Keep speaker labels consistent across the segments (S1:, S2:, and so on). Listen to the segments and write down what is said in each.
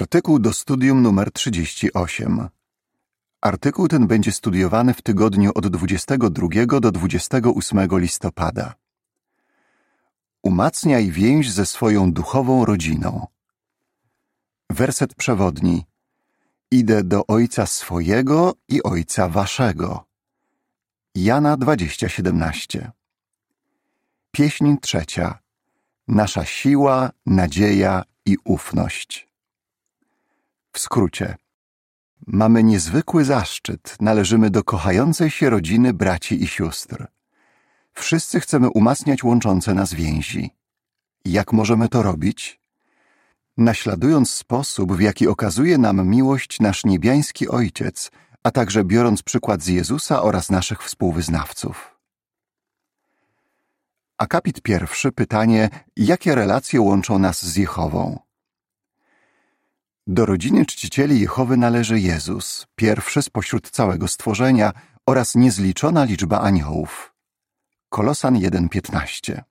S1: Artykuł do studium numer 38. Artykuł ten będzie studiowany w tygodniu od 22 do 28 listopada. Umacniaj więź ze swoją duchową rodziną. Werset przewodni. Idę do ojca swojego i ojca waszego. Jana 20:17. Pieśń trzecia. Nasza siła, nadzieja i ufność. W skrócie. Mamy niezwykły zaszczyt, należymy do kochającej się rodziny braci i sióstr. Wszyscy chcemy umacniać łączące nas więzi. Jak możemy to robić? Naśladując sposób, w jaki okazuje nam miłość nasz niebiański Ojciec, a także biorąc przykład z Jezusa oraz naszych współwyznawców. Akapit pierwszy pytanie, jakie relacje łączą nas z Jehową? Do rodziny czcicieli Jehowy należy Jezus, pierwszy spośród całego stworzenia oraz niezliczona liczba aniołów. Kolosan 1:15.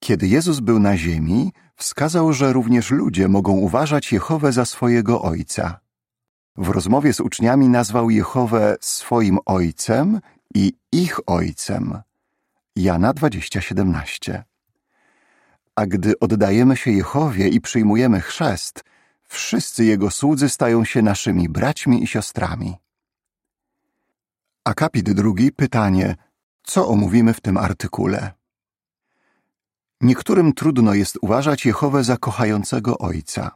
S1: Kiedy Jezus był na ziemi, wskazał, że również ludzie mogą uważać Jehowę za swojego ojca. W rozmowie z uczniami nazwał Jehowę swoim ojcem i ich ojcem. Jana 20:17. A gdy oddajemy się Jehowie i przyjmujemy chrzest, Wszyscy Jego słudzy stają się naszymi braćmi i siostrami. Akapit drugi, pytanie, co omówimy w tym artykule? Niektórym trudno jest uważać Jehowę za kochającego ojca.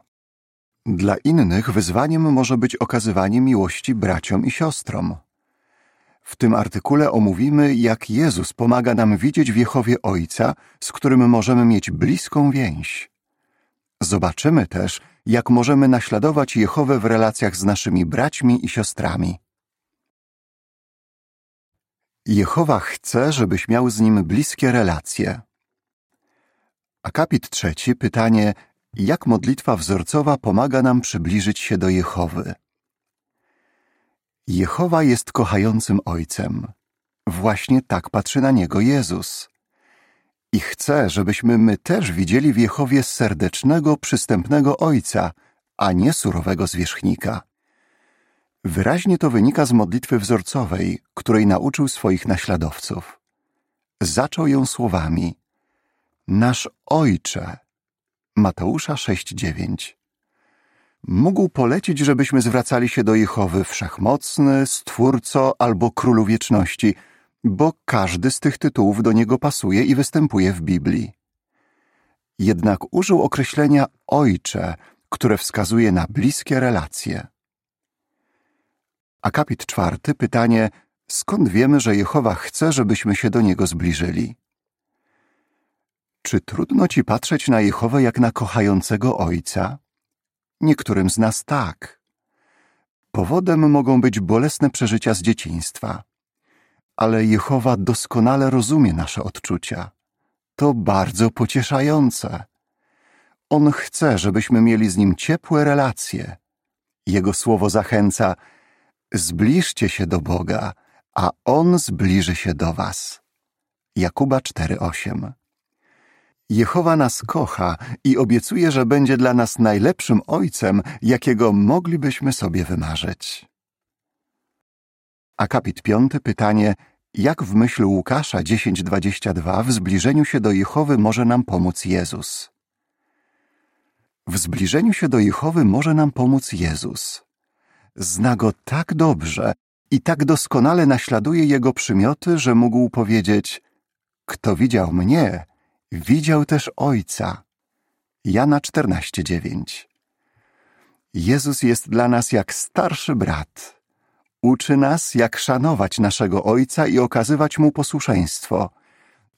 S1: Dla innych wyzwaniem może być okazywanie miłości braciom i siostrom. W tym artykule omówimy, jak Jezus pomaga nam widzieć w Jehowie Ojca, z którym możemy mieć bliską więź. Zobaczymy też, jak możemy naśladować Jehowę w relacjach z naszymi braćmi i siostrami. Jehowa chce, żebyś miał z nim bliskie relacje. Akapit trzeci, pytanie, jak modlitwa wzorcowa pomaga nam przybliżyć się do Jehowy? Jehowa jest kochającym Ojcem. Właśnie tak patrzy na niego Jezus i chce, żebyśmy my też widzieli w Jehowie serdecznego, przystępnego Ojca, a nie surowego zwierzchnika. Wyraźnie to wynika z modlitwy wzorcowej, której nauczył swoich naśladowców. Zaczął ją słowami Nasz Ojcze Mateusza 6:9 Mógł polecić, żebyśmy zwracali się do Jehowy Wszechmocny, Stwórco albo Królu Wieczności – bo każdy z tych tytułów do niego pasuje i występuje w Biblii. Jednak użył określenia ojcze, które wskazuje na bliskie relacje. Akapit czwarty, pytanie, skąd wiemy, że Jehowa chce, żebyśmy się do niego zbliżyli? Czy trudno ci patrzeć na Jehowę jak na kochającego ojca? Niektórym z nas tak. Powodem mogą być bolesne przeżycia z dzieciństwa ale Jehowa doskonale rozumie nasze odczucia. To bardzo pocieszające. On chce, żebyśmy mieli z nim ciepłe relacje. Jego słowo zachęca: zbliżcie się do Boga, a on zbliży się do was. Jakuba 4:8. Jehowa nas kocha i obiecuje, że będzie dla nas najlepszym ojcem, jakiego moglibyśmy sobie wymarzyć. Akapit piąty, pytanie, jak w myśl Łukasza 10:22 w zbliżeniu się do Jehowy może nam pomóc Jezus? W zbliżeniu się do Jehowy może nam pomóc Jezus. Zna go tak dobrze i tak doskonale naśladuje jego przymioty, że mógł powiedzieć: Kto widział mnie, widział też Ojca. Jana 14:9. Jezus jest dla nas jak starszy brat Uczy nas, jak szanować naszego Ojca i okazywać Mu posłuszeństwo,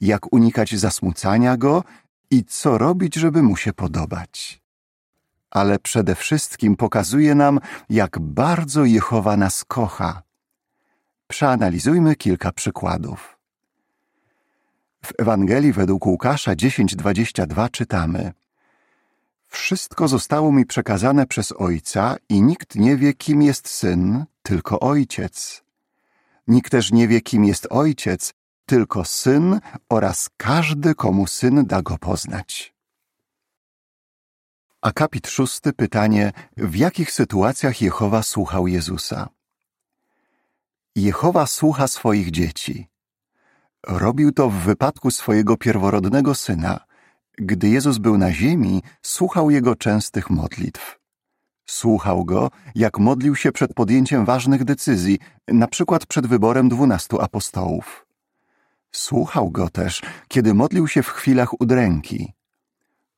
S1: jak unikać zasmucania Go i co robić, żeby Mu się podobać. Ale przede wszystkim pokazuje nam, jak bardzo Jehowa nas kocha. Przeanalizujmy kilka przykładów. W Ewangelii według Łukasza 10:22 czytamy: Wszystko zostało mi przekazane przez Ojca i nikt nie wie, kim jest Syn, tylko Ojciec. Nikt też nie wie, kim jest Ojciec, tylko Syn oraz każdy, komu Syn da go poznać. Akapit szósty pytanie, w jakich sytuacjach Jehowa słuchał Jezusa? Jehowa słucha swoich dzieci. Robił to w wypadku swojego pierworodnego syna. Gdy Jezus był na ziemi, słuchał jego częstych modlitw. Słuchał go, jak modlił się przed podjęciem ważnych decyzji, na przykład przed wyborem dwunastu apostołów. Słuchał go też, kiedy modlił się w chwilach udręki.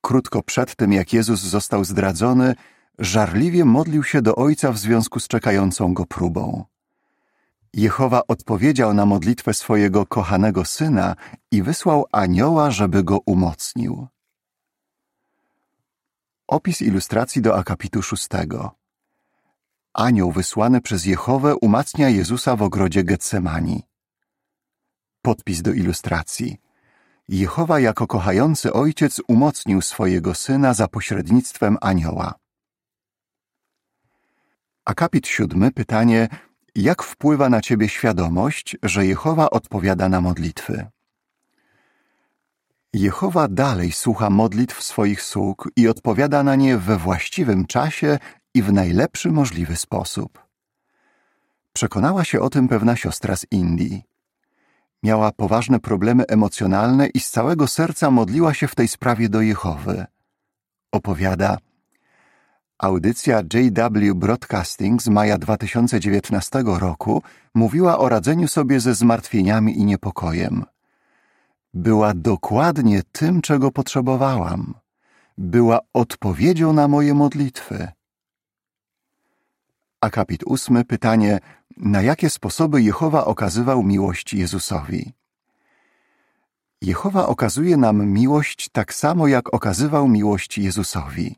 S1: Krótko przed tym, jak Jezus został zdradzony, żarliwie modlił się do Ojca w związku z czekającą go próbą. Jehowa odpowiedział na modlitwę swojego kochanego syna i wysłał anioła, żeby go umocnił. Opis ilustracji do akapitu szóstego. Anioł wysłany przez Jehowę umacnia Jezusa w ogrodzie Getsemani. Podpis do ilustracji. Jehowa jako kochający ojciec umocnił swojego syna za pośrednictwem anioła. Akapit siódmy pytanie jak wpływa na ciebie świadomość, że Jehowa odpowiada na modlitwy? Jehowa dalej słucha modlitw swoich sług i odpowiada na nie we właściwym czasie i w najlepszy możliwy sposób. Przekonała się o tym pewna siostra z Indii. Miała poważne problemy emocjonalne i z całego serca modliła się w tej sprawie do Jehowy. Opowiada – Audycja JW Broadcasting z maja 2019 roku mówiła o radzeniu sobie ze zmartwieniami i niepokojem. Była dokładnie tym, czego potrzebowałam. Była odpowiedzią na moje modlitwy. Akapit ósmy pytanie, na jakie sposoby Jehowa okazywał miłość Jezusowi? Jehowa okazuje nam miłość tak samo, jak okazywał miłość Jezusowi.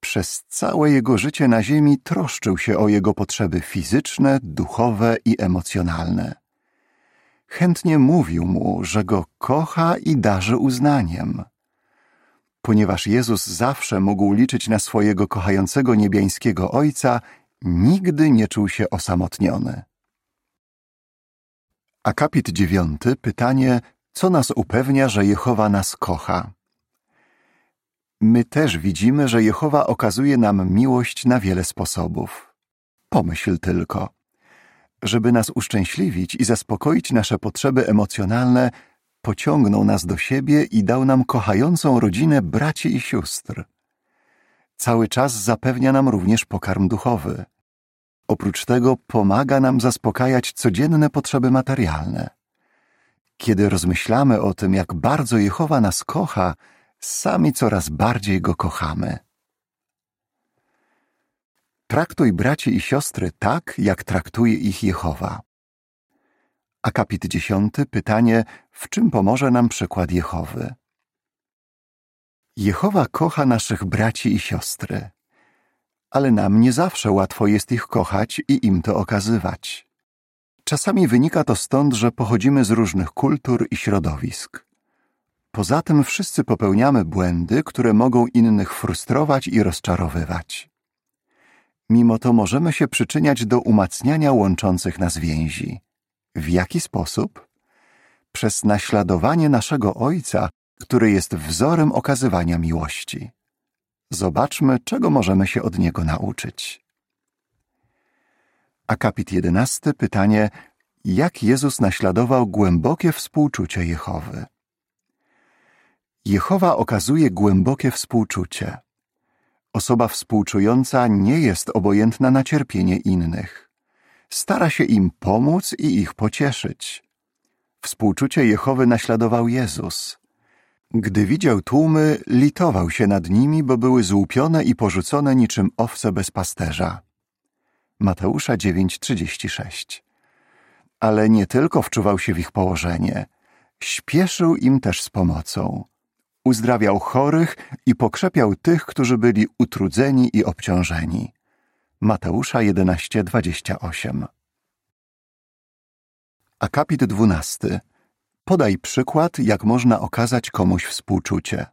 S1: Przez całe jego życie na ziemi troszczył się o jego potrzeby fizyczne, duchowe i emocjonalne. Chętnie mówił mu, że go kocha i darzy uznaniem. Ponieważ Jezus zawsze mógł liczyć na swojego kochającego niebiańskiego Ojca, nigdy nie czuł się osamotniony. Akapit dziewiąty pytanie, co nas upewnia, że Jehowa nas kocha? my też widzimy, że Jehowa okazuje nam miłość na wiele sposobów. Pomyśl tylko. Żeby nas uszczęśliwić i zaspokoić nasze potrzeby emocjonalne, pociągnął nas do siebie i dał nam kochającą rodzinę braci i sióstr. Cały czas zapewnia nam również pokarm duchowy. Oprócz tego pomaga nam zaspokajać codzienne potrzeby materialne. Kiedy rozmyślamy o tym, jak bardzo Jehowa nas kocha, sami coraz bardziej go kochamy. Traktuj braci i siostry tak, jak traktuje ich Jehowa. Akapit dziesiąty, pytanie, w czym pomoże nam przykład Jehowy? Jehowa kocha naszych braci i siostry, ale nam nie zawsze łatwo jest ich kochać i im to okazywać. Czasami wynika to stąd, że pochodzimy z różnych kultur i środowisk. Poza tym wszyscy popełniamy błędy, które mogą innych frustrować i rozczarowywać. Mimo to możemy się przyczyniać do umacniania łączących nas więzi. W jaki sposób? Przez naśladowanie naszego Ojca, który jest wzorem okazywania miłości. Zobaczmy, czego możemy się od Niego nauczyć. Akapit jedenasty, pytanie, jak Jezus naśladował głębokie współczucie Jehowy? Jehowa okazuje głębokie współczucie. Osoba współczująca nie jest obojętna na cierpienie innych. Stara się im pomóc i ich pocieszyć. Współczucie Jehowy naśladował Jezus. Gdy widział tłumy, litował się nad nimi, bo były złupione i porzucone niczym owce bez pasterza. Mateusza 9:36. Ale nie tylko wczuwał się w ich położenie, śpieszył im też z pomocą uzdrawiał chorych i pokrzepiał tych, którzy byli utrudzeni i obciążeni. Mateusza 11:28. Akapit 12. Podaj przykład, jak można okazać komuś współczucie.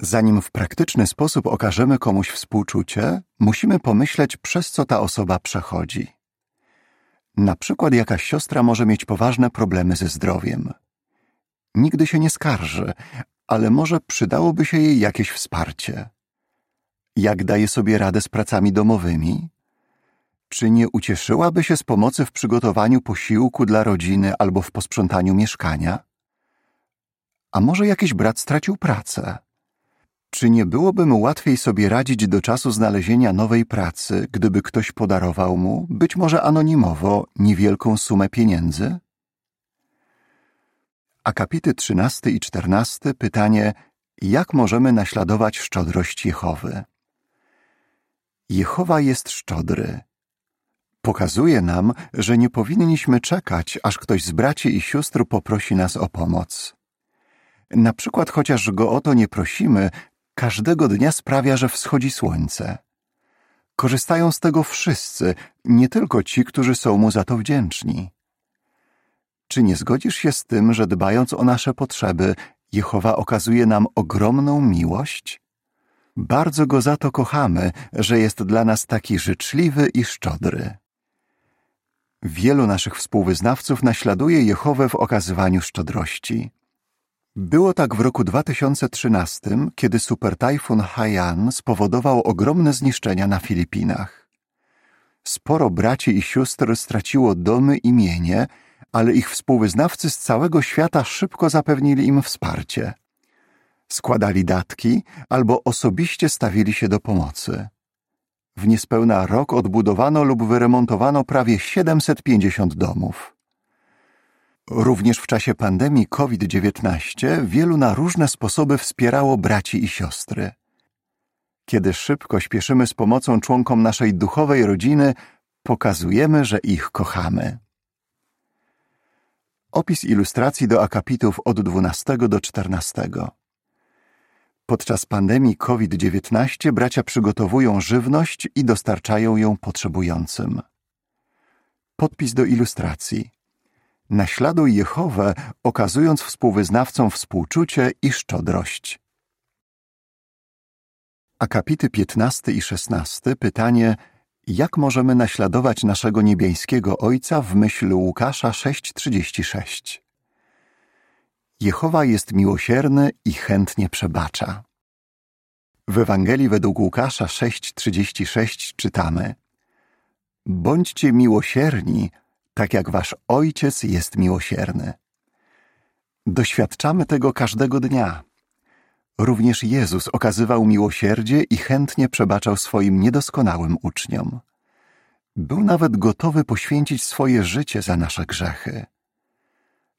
S1: Zanim w praktyczny sposób okażemy komuś współczucie, musimy pomyśleć, przez co ta osoba przechodzi. Na przykład jakaś siostra może mieć poważne problemy ze zdrowiem nigdy się nie skarży, ale może przydałoby się jej jakieś wsparcie. Jak daje sobie radę z pracami domowymi? Czy nie ucieszyłaby się z pomocy w przygotowaniu posiłku dla rodziny albo w posprzątaniu mieszkania? A może jakiś brat stracił pracę? Czy nie byłoby mu łatwiej sobie radzić do czasu znalezienia nowej pracy, gdyby ktoś podarował mu, być może anonimowo, niewielką sumę pieniędzy? Akapity 13 i 14 pytanie, jak możemy naśladować szczodrość Jehowy? Jehowa jest szczodry. Pokazuje nam, że nie powinniśmy czekać, aż ktoś z braci i sióstr poprosi nas o pomoc. Na przykład, chociaż go o to nie prosimy, każdego dnia sprawia, że wschodzi słońce. Korzystają z tego wszyscy, nie tylko ci, którzy są mu za to wdzięczni. Czy nie zgodzisz się z tym, że dbając o nasze potrzeby, Jehowa okazuje nam ogromną miłość? Bardzo go za to kochamy, że jest dla nas taki życzliwy i szczodry. Wielu naszych współwyznawców naśladuje Jehowę w okazywaniu szczodrości. Było tak w roku 2013, kiedy supertajfun Haiyan spowodował ogromne zniszczenia na Filipinach. Sporo braci i sióstr straciło domy i mienie, ale ich współwyznawcy z całego świata szybko zapewnili im wsparcie. Składali datki albo osobiście stawili się do pomocy. W niespełna rok odbudowano lub wyremontowano prawie 750 domów. Również w czasie pandemii COVID-19 wielu na różne sposoby wspierało braci i siostry. Kiedy szybko śpieszymy z pomocą członkom naszej duchowej rodziny, pokazujemy, że ich kochamy. Opis ilustracji do akapitów od 12 do 14. Podczas pandemii COVID-19 bracia przygotowują żywność i dostarczają ją potrzebującym. Podpis do ilustracji. Naśladuj Jehowę, okazując współwyznawcom współczucie i szczodrość. Akapity 15 i 16 pytanie jak możemy naśladować naszego niebieskiego Ojca w myśl Łukasza 6:36 Jehowa jest miłosierny i chętnie przebacza. W Ewangelii według Łukasza 6:36 czytamy: Bądźcie miłosierni, tak jak wasz Ojciec jest miłosierny. Doświadczamy tego każdego dnia. Również Jezus okazywał miłosierdzie i chętnie przebaczał swoim niedoskonałym uczniom. Był nawet gotowy poświęcić swoje życie za nasze grzechy.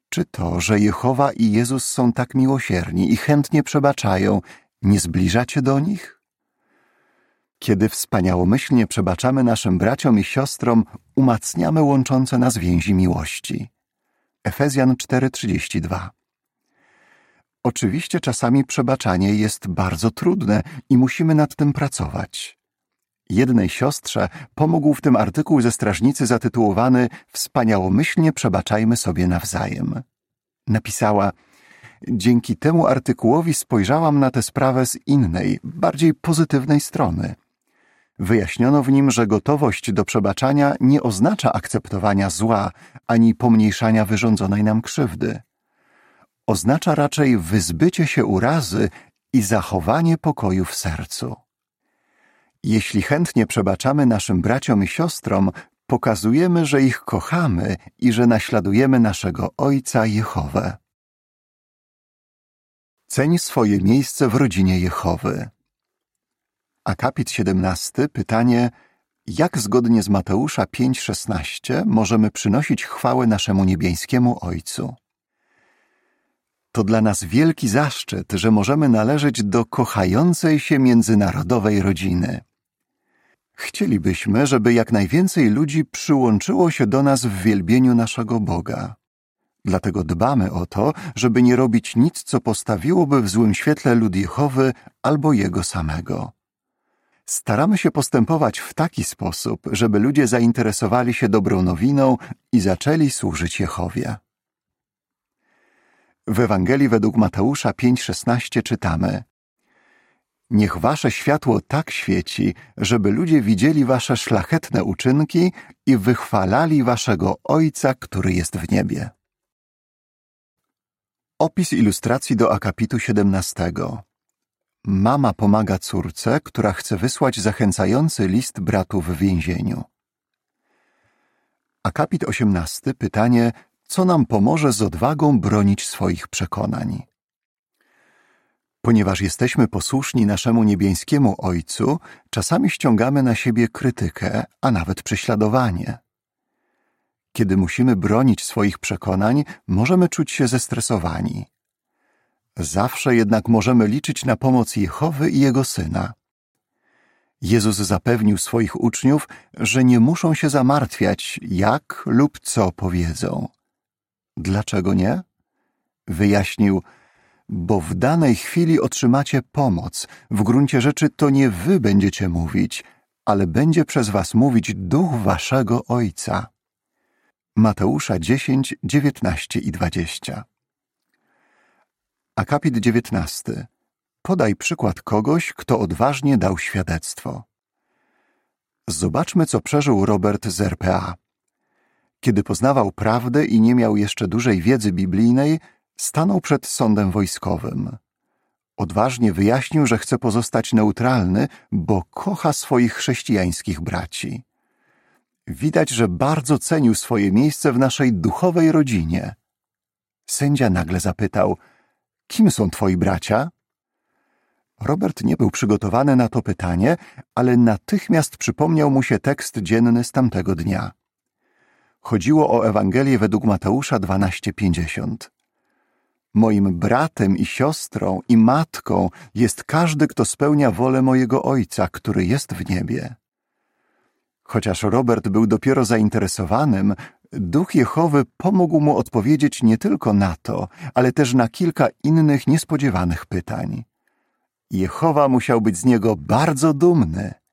S1: Czy to, że Jehowa i Jezus są tak miłosierni i chętnie przebaczają, nie zbliżacie do nich? Kiedy wspaniałomyślnie przebaczamy naszym braciom i siostrom, umacniamy łączące nas więzi miłości. Efezjan 4:32 Oczywiście czasami przebaczanie jest bardzo trudne i musimy nad tym pracować. Jednej siostrze pomógł w tym artykuł ze strażnicy zatytułowany Wspaniałomyślnie przebaczajmy sobie nawzajem. Napisała Dzięki temu artykułowi spojrzałam na tę sprawę z innej, bardziej pozytywnej strony. Wyjaśniono w nim, że gotowość do przebaczania nie oznacza akceptowania zła ani pomniejszania wyrządzonej nam krzywdy. Oznacza raczej wyzbycie się urazy i zachowanie pokoju w sercu. Jeśli chętnie przebaczamy naszym braciom i siostrom, pokazujemy, że ich kochamy i że naśladujemy naszego Ojca Jehowę. Ceń swoje miejsce w rodzinie Jehowy. Akapit 17, pytanie, jak zgodnie z Mateusza 5,16 możemy przynosić chwałę naszemu niebieskiemu Ojcu? To dla nas wielki zaszczyt, że możemy należeć do kochającej się międzynarodowej rodziny. Chcielibyśmy, żeby jak najwięcej ludzi przyłączyło się do nas w wielbieniu naszego Boga. Dlatego dbamy o to, żeby nie robić nic, co postawiłoby w złym świetle lud Jehowy albo Jego samego. Staramy się postępować w taki sposób, żeby ludzie zainteresowali się dobrą nowiną i zaczęli służyć Jehowie. W Ewangelii według Mateusza 5,16 czytamy Niech wasze światło tak świeci, żeby ludzie widzieli wasze szlachetne uczynki i
S2: wychwalali waszego Ojca, który jest w niebie.
S1: Opis ilustracji do akapitu 17. Mama pomaga córce, która chce wysłać zachęcający list bratu w więzieniu. Akapit 18. Pytanie, co nam pomoże z odwagą bronić swoich przekonań. Ponieważ jesteśmy posłuszni naszemu niebiańskiemu Ojcu, czasami ściągamy na siebie krytykę, a nawet prześladowanie. Kiedy musimy bronić swoich przekonań, możemy czuć się zestresowani. Zawsze jednak możemy liczyć na pomoc Jehowy i Jego Syna. Jezus zapewnił swoich uczniów, że nie muszą się zamartwiać, jak lub co powiedzą. Dlaczego nie? Wyjaśnił, bo w danej chwili otrzymacie pomoc. W gruncie rzeczy to nie wy będziecie mówić, ale będzie przez was mówić duch waszego Ojca. Mateusza 10, 19 i 20. Akapit 19. Podaj przykład kogoś, kto odważnie dał świadectwo. Zobaczmy, co przeżył Robert z RPA. Kiedy poznawał prawdę i nie miał jeszcze dużej wiedzy biblijnej, stanął przed sądem wojskowym. Odważnie wyjaśnił, że chce pozostać neutralny, bo kocha swoich chrześcijańskich braci. Widać, że bardzo cenił swoje miejsce w naszej duchowej rodzinie. Sędzia nagle zapytał: Kim są twoi bracia? Robert nie był przygotowany na to pytanie, ale natychmiast przypomniał mu się tekst dzienny z tamtego dnia. Chodziło o Ewangelię według Mateusza 12:50. Moim bratem i siostrą i matką jest każdy, kto spełnia wolę mojego Ojca, który jest w niebie. Chociaż Robert był dopiero zainteresowanym, Duch Jehowy pomógł mu odpowiedzieć nie tylko na to, ale też na kilka innych niespodziewanych pytań. Jehowa musiał być z niego bardzo dumny.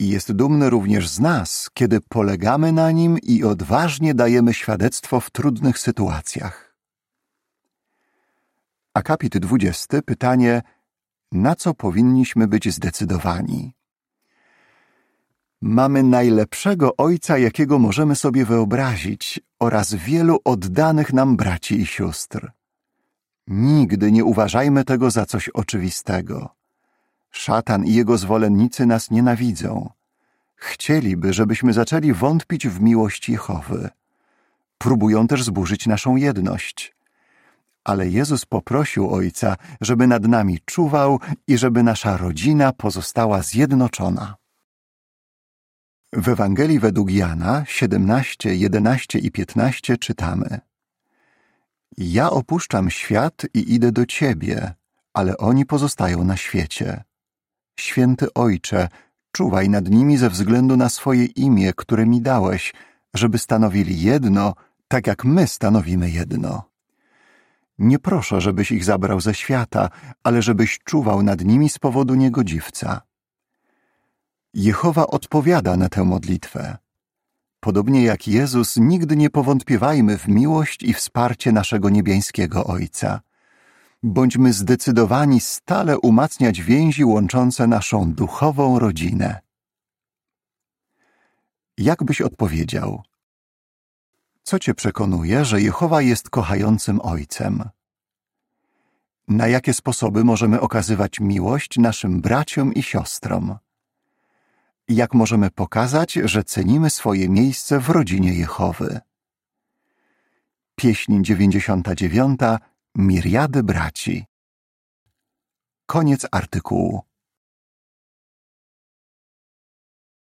S1: I jest dumny również z nas, kiedy polegamy na nim i odważnie dajemy świadectwo w trudnych sytuacjach. Akapit 20. Pytanie: na co powinniśmy być zdecydowani? Mamy najlepszego ojca, jakiego możemy sobie wyobrazić, oraz wielu oddanych nam braci i sióstr. Nigdy nie uważajmy tego za coś oczywistego. Szatan i jego zwolennicy nas nienawidzą. Chcieliby, żebyśmy zaczęli wątpić w miłość Jehowy. Próbują też zburzyć naszą jedność. Ale Jezus poprosił Ojca, żeby nad nami czuwał i żeby nasza rodzina pozostała zjednoczona. W Ewangelii według Jana 17, 11 i 15 czytamy Ja opuszczam świat i idę do Ciebie, ale oni pozostają na świecie. Święty Ojcze, czuwaj nad nimi ze względu na swoje imię, które mi dałeś, żeby stanowili jedno, tak jak my stanowimy jedno. Nie proszę, żebyś ich zabrał ze świata, ale żebyś czuwał nad nimi z powodu niegodziwca. Jehowa odpowiada na tę modlitwę. Podobnie jak Jezus, nigdy nie powątpiewajmy w miłość i wsparcie naszego niebiańskiego Ojca. Bądźmy zdecydowani stale umacniać więzi łączące naszą duchową rodzinę. Jak byś odpowiedział? Co cię przekonuje, że Jehowa jest kochającym Ojcem? Na jakie sposoby możemy okazywać miłość naszym braciom i siostrom? jak możemy pokazać, że cenimy swoje miejsce w rodzinie Jehowy. Pieśń 99. Miriady braci. Koniec artykułu.